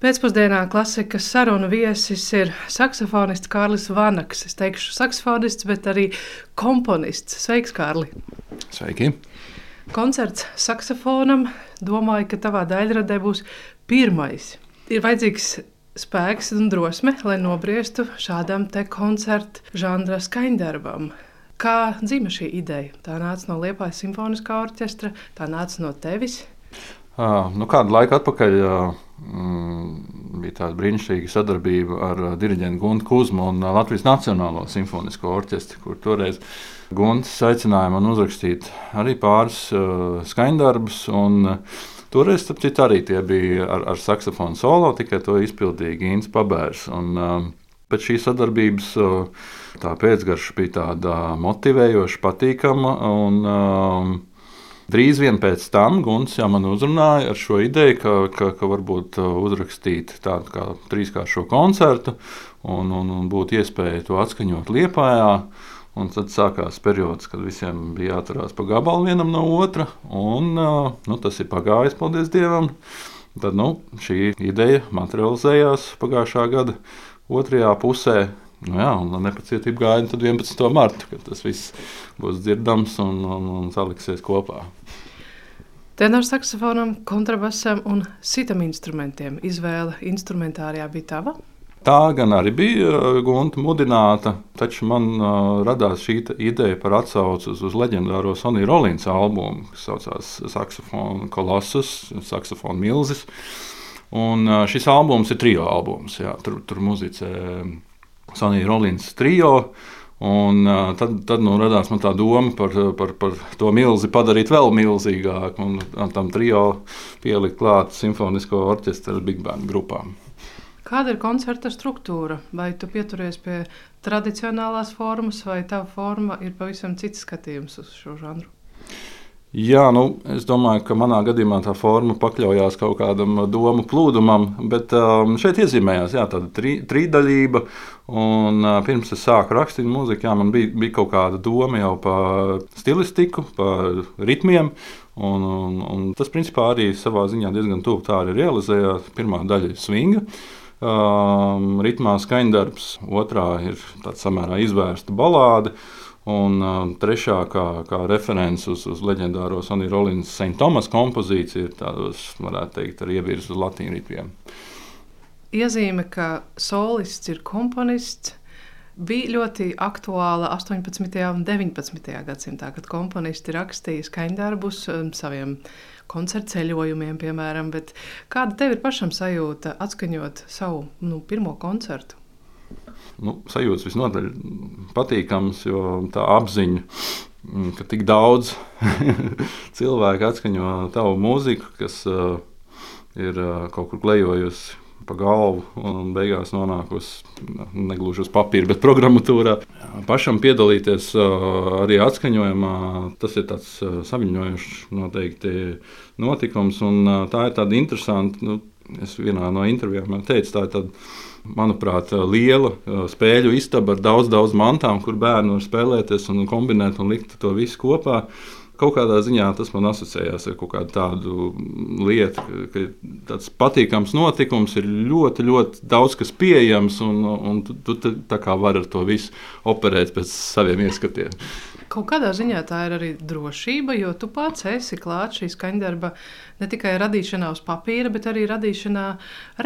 Pēcpusdienā klasikas sarunu viesis ir saksofonists Kārlis Vanaks. Es teikšu, saksofonists, bet arī komponists. Sveiks, Kārli! Sveiki! Koncerts saksofonam. Domāju, ka tavā daļradē būs pirmais. Ir vajadzīgs spēks un drosme, lai nobriestu šādam te koncertu žanra skaņdarbam. Kā dzima šī ideja? Tā nāca no Liepājas simfoniskā orķestra, tā nāca no tevis. Nu, kādu laiku atpakaļ uh, bija tāda brīnišķīga sadarbība ar diriģentu Guntu Kuzmu un Latvijas Nacionālo simfonisko orķestri, kur toreiz Gunts aicināja man uzrakstīt arī pāris skaņdarbus. Toreiz, starp citu, arī tie bija ar, ar saksofonu solo, tikai to izpildīja Gīns Pabērs. Un, pēc šīs sadarbības tā pēcgarša bija tāda motivējoša, patīkama. Un, Drīz vien pēc tam Gunts jau man uzrunāja ar šo ideju, ka, ka, ka varbūt uh, uzrakstīt tādu kā trīskāršo koncertu un, un, un būtu iespēja to atskaņot Liepājā. Un tad sākās periods, kad visiem bija jāatcerās pa gabalu vienam no otra. Un, uh, nu, tas ir pagājis, paldies Dievam. Tad nu, šī ideja materializējās pagājušā gada otrajā pusē. Nu jā, un ar nepacietību gaidu 11. martu, kad tas viss būs dzirdams un, un, un saliksies kopā. Tenors saksofonam, kontrabasam un citam instrumentiem izvēle instrumentārijā bija tava? Tā gan arī bija uh, Gunta mudināta, taču man uh, radās šī ideja par atsauci uz, leģendāro Sonija Rollins albumu, kas saucās Saksofona Kolossus, Saksofona Milzis. Un uh, šis albums ir trio albums. Jā, tur, tur muzicē Sonija Rollins trio. Un, uh, tad tad nu, radās tā doma par, par, par to milzi padarīt vēl milzīgāku un tam trio pielikt klāt simfonisko orķestra big band grupām. Kāda ir koncerta struktūra? Vai tu pieturies pie tradicionālās formas, vai tava forma ir pavisam cits skatījums uz šo žanru? Jā, nu, es domāju, ka manā gadījumā tā forma pakļaujās kaut kādam domu plūdumam, bet um, šeit iezīmējās jā, tāda tri, trīdaļība. Un, uh, pirms es sāku rakstīt mūziku, jā, man bija, bija kaut kāda doma jau par stilistiku, par ritmiem. Un, un, un tas, principā, arī savā ziņā diezgan tuvu tā arī realizējās. Pirmā daļa ir swinga. Um, ritmā skaņdarbs, otrā ir tāda samērā izvērsta balāde. Un uh, trešā, kā, kā referents uz, uz leģendāro Sonija Rollins St. Thomas kompozīciju, ir tādos, varētu teikt, ar ievirzi uz latīņu ritmiem. Iezīme, ka solists ir komponists, bija ļoti aktuāla 18. un 19. gadsimtā, kad komponisti rakstīja skaņdarbus um, saviem koncertu ceļojumiem, piemēram. Bet kāda tev ir pašam sajūta atskaņot savu nu, pirmo koncertu? Nu, sajūtas visnotaļ patīkamas, jo tā apziņa, mm, ka tik daudz cilvēku atskaņo tavu mūziku, kas uh, ir uh, kaut kur klejojusi pa galvu un beigās nonākusi negluži uz papīra, bet programmatūrā. Pašam piedalīties uh, arī atskaņojumā, tas ir tāds saviņojošs noteikti notikums, un tā ir tāda interesanta. Nu, es vienā no intervijām teicu, tā ir tāda manuprāt, liela spēļu istaba ar daudz, daudz mantām, kur bērni var spēlēties un kombinēt un likt to visu kopā. Kaut kādā ziņā tas man asociējās ar kaut kādu tādu lietu, ka tāds patīkams notikums ir ļoti, ļoti daudz kas pieejams, un, un tu, tu tā kā vari ar to visu operēt pēc saviem ieskatiem. Kaut kādā ziņā tā ir arī drošība, jo tu pats esi klāts šī skaņdarba ne tikai radīšanā uz papīra, bet arī radīšanā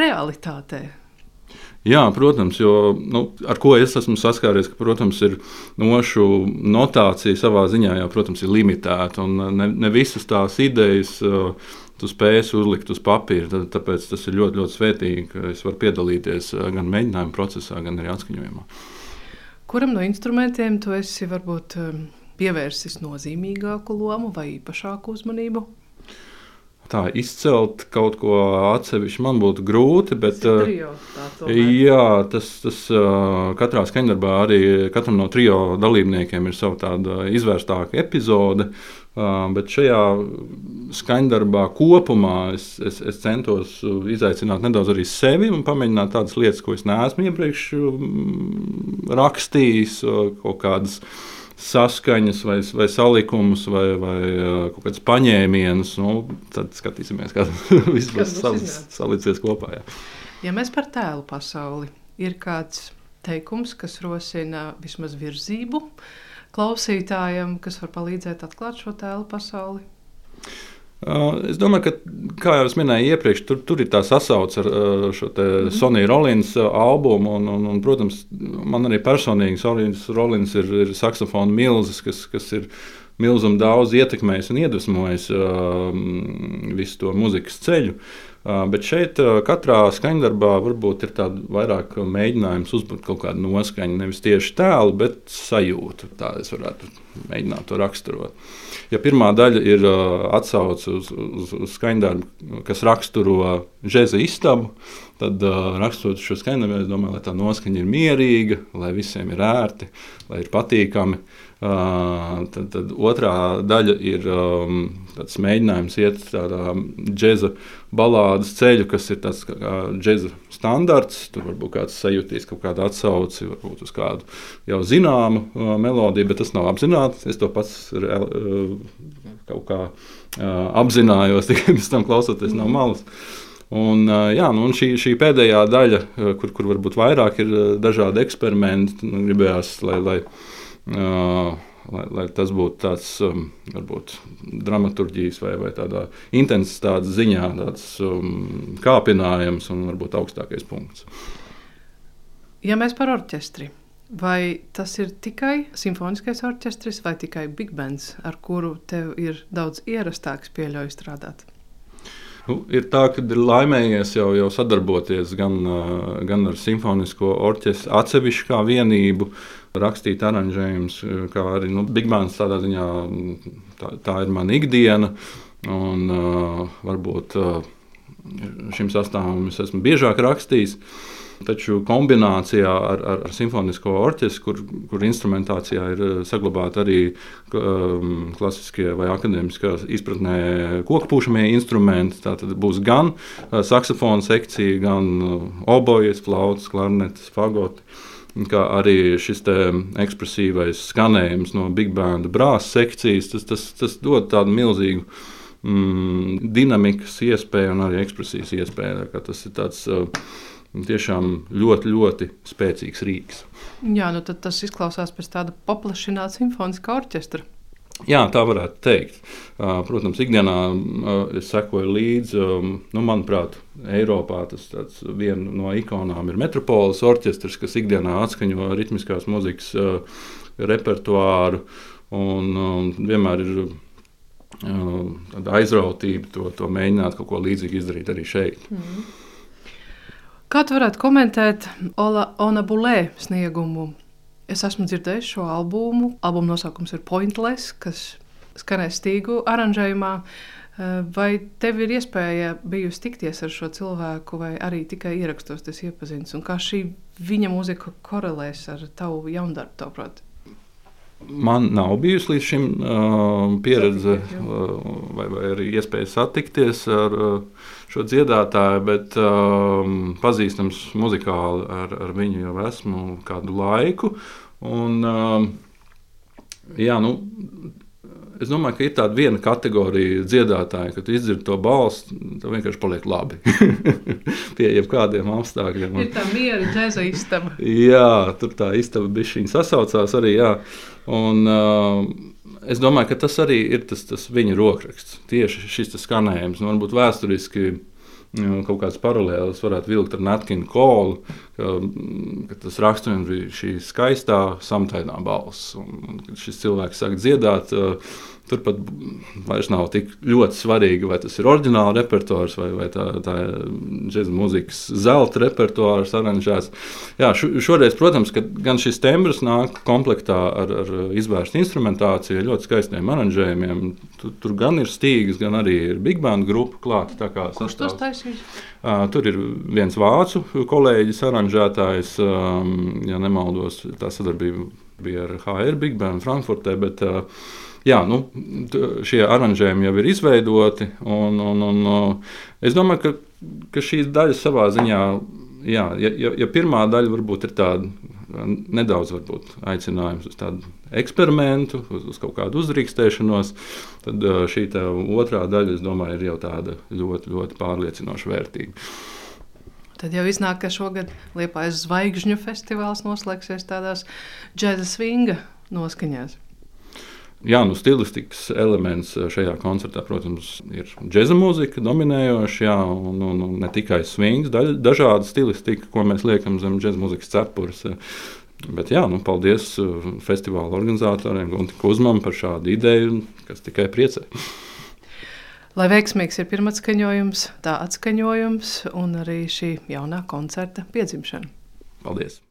realitātē. Jā, protams, jo nu, ar ko es esmu saskāries, ka, protams, ir nošu notācija savā ziņā, jau, protams, ir limitēta. Un ne, ne visas tās idejas uh, tu spēsi uzlikt uz papīra. Tāpēc tas ir ļoti, ļoti svētīgi, ka es varu piedalīties uh, gan mēģinājuma procesā, gan arī atskaņojumā. Kuram no instrumentiem tu esi varbūt um, pievērsis nozīmīgāku lomu vai īpašāku uzmanību? Tā izcelt kaut ko atsevišķu man būtu grūti. Bet, tas trio, jā, tas, tas katrā skaņdarbā arī katram no trio dalībniekiem ir sava tāda izvērstāka epizode. Bet šajā skaņdarbā kopumā es, es, es centos izaicināt nedaudz arī sevi un pamēģināt tādas lietas, ko es neesmu iepriekš rakstījis, kaut kādas saskaņas, vai, vai salikumus, vai, vai kaut kādas paņēmienus. Nu, tad skatīsimies, kā viss būs salicies kopā. Jā. Ja mēs par tēlu pasauli ir kāds teikums, kas rosina vismaz virzību klausītājiem, kas var palīdzēt atklāt šo tēlu pasauli. Es domāju, ka, kā jau es minēju iepriekš, tur, tur ir tā sasauce ar šo mm. Sonija Rollins albumu. Un, un, un, protams, man arī personīgi Sonijas Rollins ir, ir saksofona milzis, kas, kas ir milzīgi daudz ietekmējis un iedvesmojis uh, visu to mūzikas ceļu. Uh, Bet šeit katrā skaņdarbā varbūt ir vairāk mēģinājums uzbūvēt kaut kādu noskaņu, nevis tieši tēlu, bet sajūtu. Tā es varētu mēģināt to raksturot. Ja pirmā daļa ir atsauce uz, uz, uz skaņdarbu, kas raksturo džēza istabu, tad raksturot šo skaņdarbu, es domāju, lai tā noskaņa ir mierīga, lai visiem ir ērti, lai ir patīkami. Uh, tad, tad otrā daļa ir um, mēģinājums iet tādā džēza balādes ceļu, kas ir tāds džēza standarts. Tur varbūt kāds sajutīs kaut kādu atsauci, varbūt uz kādu jau zināmu uh, melodiju, bet tas nav apzināti. Es to pats uh, kaut kā uh, apzinājos, tikai pēc tam klausoties no malas. Un, uh, jā, nu, un šī, šī pēdējā daļa, uh, kur, kur varbūt vairāk ir uh, dažādi eksperimenti, gribējās, lai, lai lai, lai tas būtu tāds um, varbūt dramaturgijas vai, vai tādā intensitātes ziņā tāds um, kāpinājums un varbūt augstākais punkts. Ja mēs par orķestri, vai tas ir tikai simfoniskais orķestris vai tikai big bands, ar kuru tev ir daudz ierastāks pieļauj strādāt? Nu, ir tā, ka ir laimējies jau, jau sadarboties gan, gan ar simfonisko orķestri, atsevišķu kā vienību, rakstīt aranžējumus, kā arī nu, Big Bands tādā ziņā tā, tā ir mana ikdiena. Un, uh, varbūt uh, šim sastāvam es esmu biežāk rakstījis. Taču kombinācijā ar, ar, ar simfonisko orķestri, kur, kur instrumentācijā ir saglabāti arī um, klasiskie vai akadēmiskā izpratnē koku pušamie instrumenti, tad būs gan uh, saksofona sekcija, gan uh, obojas, flautas, klarnetes, fagoti. Kā arī šis ekspresīvais skanējums no Big Band brāzes sekcijas, tas, tas, tas dod tādu milzīgu mm, dinamikas iespēju un arī ekspresijas iespēju. Tas ir tāds uh, tiešām ļoti, ļoti spēcīgs rīks. Jā, nu tas izklausās pēc tāda paplašināta simfoniskā orķestra. Jā, tā varētu teikt. Protams, ikdienā es sekoju līdzi. Nu, manuprāt, Eiropā tas viena no ikonām ir Metropoles orķestris, kas ikdienā atskaņo ritmiskās mūzikas repertuāru. Un, un vienmēr ir tāda aizrautība to, to mēģināt kaut ko līdzīgu izdarīt arī šeit. Mm. Kā tu varētu komentēt Ola Onabulē sniegumu Es esmu dzirdējis šo albumu. Albuma nosaukums ir Pointless, kas skanēs stīgu aranžējumā. Eh, vai tev ir iespēja bijusi tikties ar šo cilvēku, vai arī tikai ierakstos tas iepazīstināts? Kā šī viņa mūzika korelēs ar tavu jaundarbu, tavuprāt? Man nav bijusi līdz šim uh, pieredze, uh, vai, vai arī iespēja satikties ar uh, šo dziedātāju, bet uh, pazīstams muzikāli ar, ar viņu jau esmu kādu laiku. Un, uh, jā, nu, Es domāju, ka ir tāda viena kategorija dziedātāji, kad izdzird to balsi, tad vienkārši paliek labi. Pie jebkādiem apstākļiem. Ir tā miera džēza istaba. jā, tur tā istaba bišķiņa sasaucās arī. Jā. Un, uh, es domāju, ka tas arī ir tas, tas viņa rokraksts. Tieši šis skanējums, nu, varbūt vēsturiski kaut kādas paralēlas varētu vilkt ar Natkinu kolu, ka, ka tas raksturojums bija šī skaistā, samtainā balss. Un, kad šis cilvēks sāk dziedāt, uh, Tur pat vairs nav tik ļoti svarīgi, vai tas ir oriģināls repertuārs vai, vai tā, tā ir džēzus mūzikas zelta repertuārs, aranžēts. Jā, šoreiz, protams, gan šis tembrs nāk komplektā ar, ar izvērstu instrumentāciju, ļoti skaistiem aranžējumiem. Tur, tur gan ir stīgas, gan arī ir big band grupa klāta. Kurš tos taisīs? Uh, tur ir viens vācu kolēģis, aranžētājs, um, ja nemaldos, tā sadarbība bija ar HR Big Band Frankfurtē. Bet, uh, jā, nu, šie aranžējumi jau ir izveidoti. Un, un, un, es domāju, ka, ka šīs daļas savā ziņā, jā, ja, ja, pirmā daļa varbūt ir tāda nedaudz varbūt, aicinājums uz tādu eksperimentu, uz, uz kaut kādu uzrīkstēšanos, tad šī otrā daļa, es domāju, ir jau tāda ļoti, ļoti pārliecinoša vērtība. Tad jau iznāk, ka šogad Liepājas zvaigžņu festivāls noslēgsies tādās džēza svinga noskaņās. Jā, nu, stilistikas elements šajā koncertā, protams, ir džēza mūzika, dominējoša, un, un, un ne tikai swings, dažāda stilistika, ko mēs liekam zem džēza mūzikas cepures. Bet, jā, nu, paldies festivāla organizatoriem, Gunte Kuzmam par šādu ideju, kas tikai priecē. Lai veiksmīgs ir pirmā skaņojums, tā atskaņojums un arī šī jaunā koncerta piedzimšana. Paldies!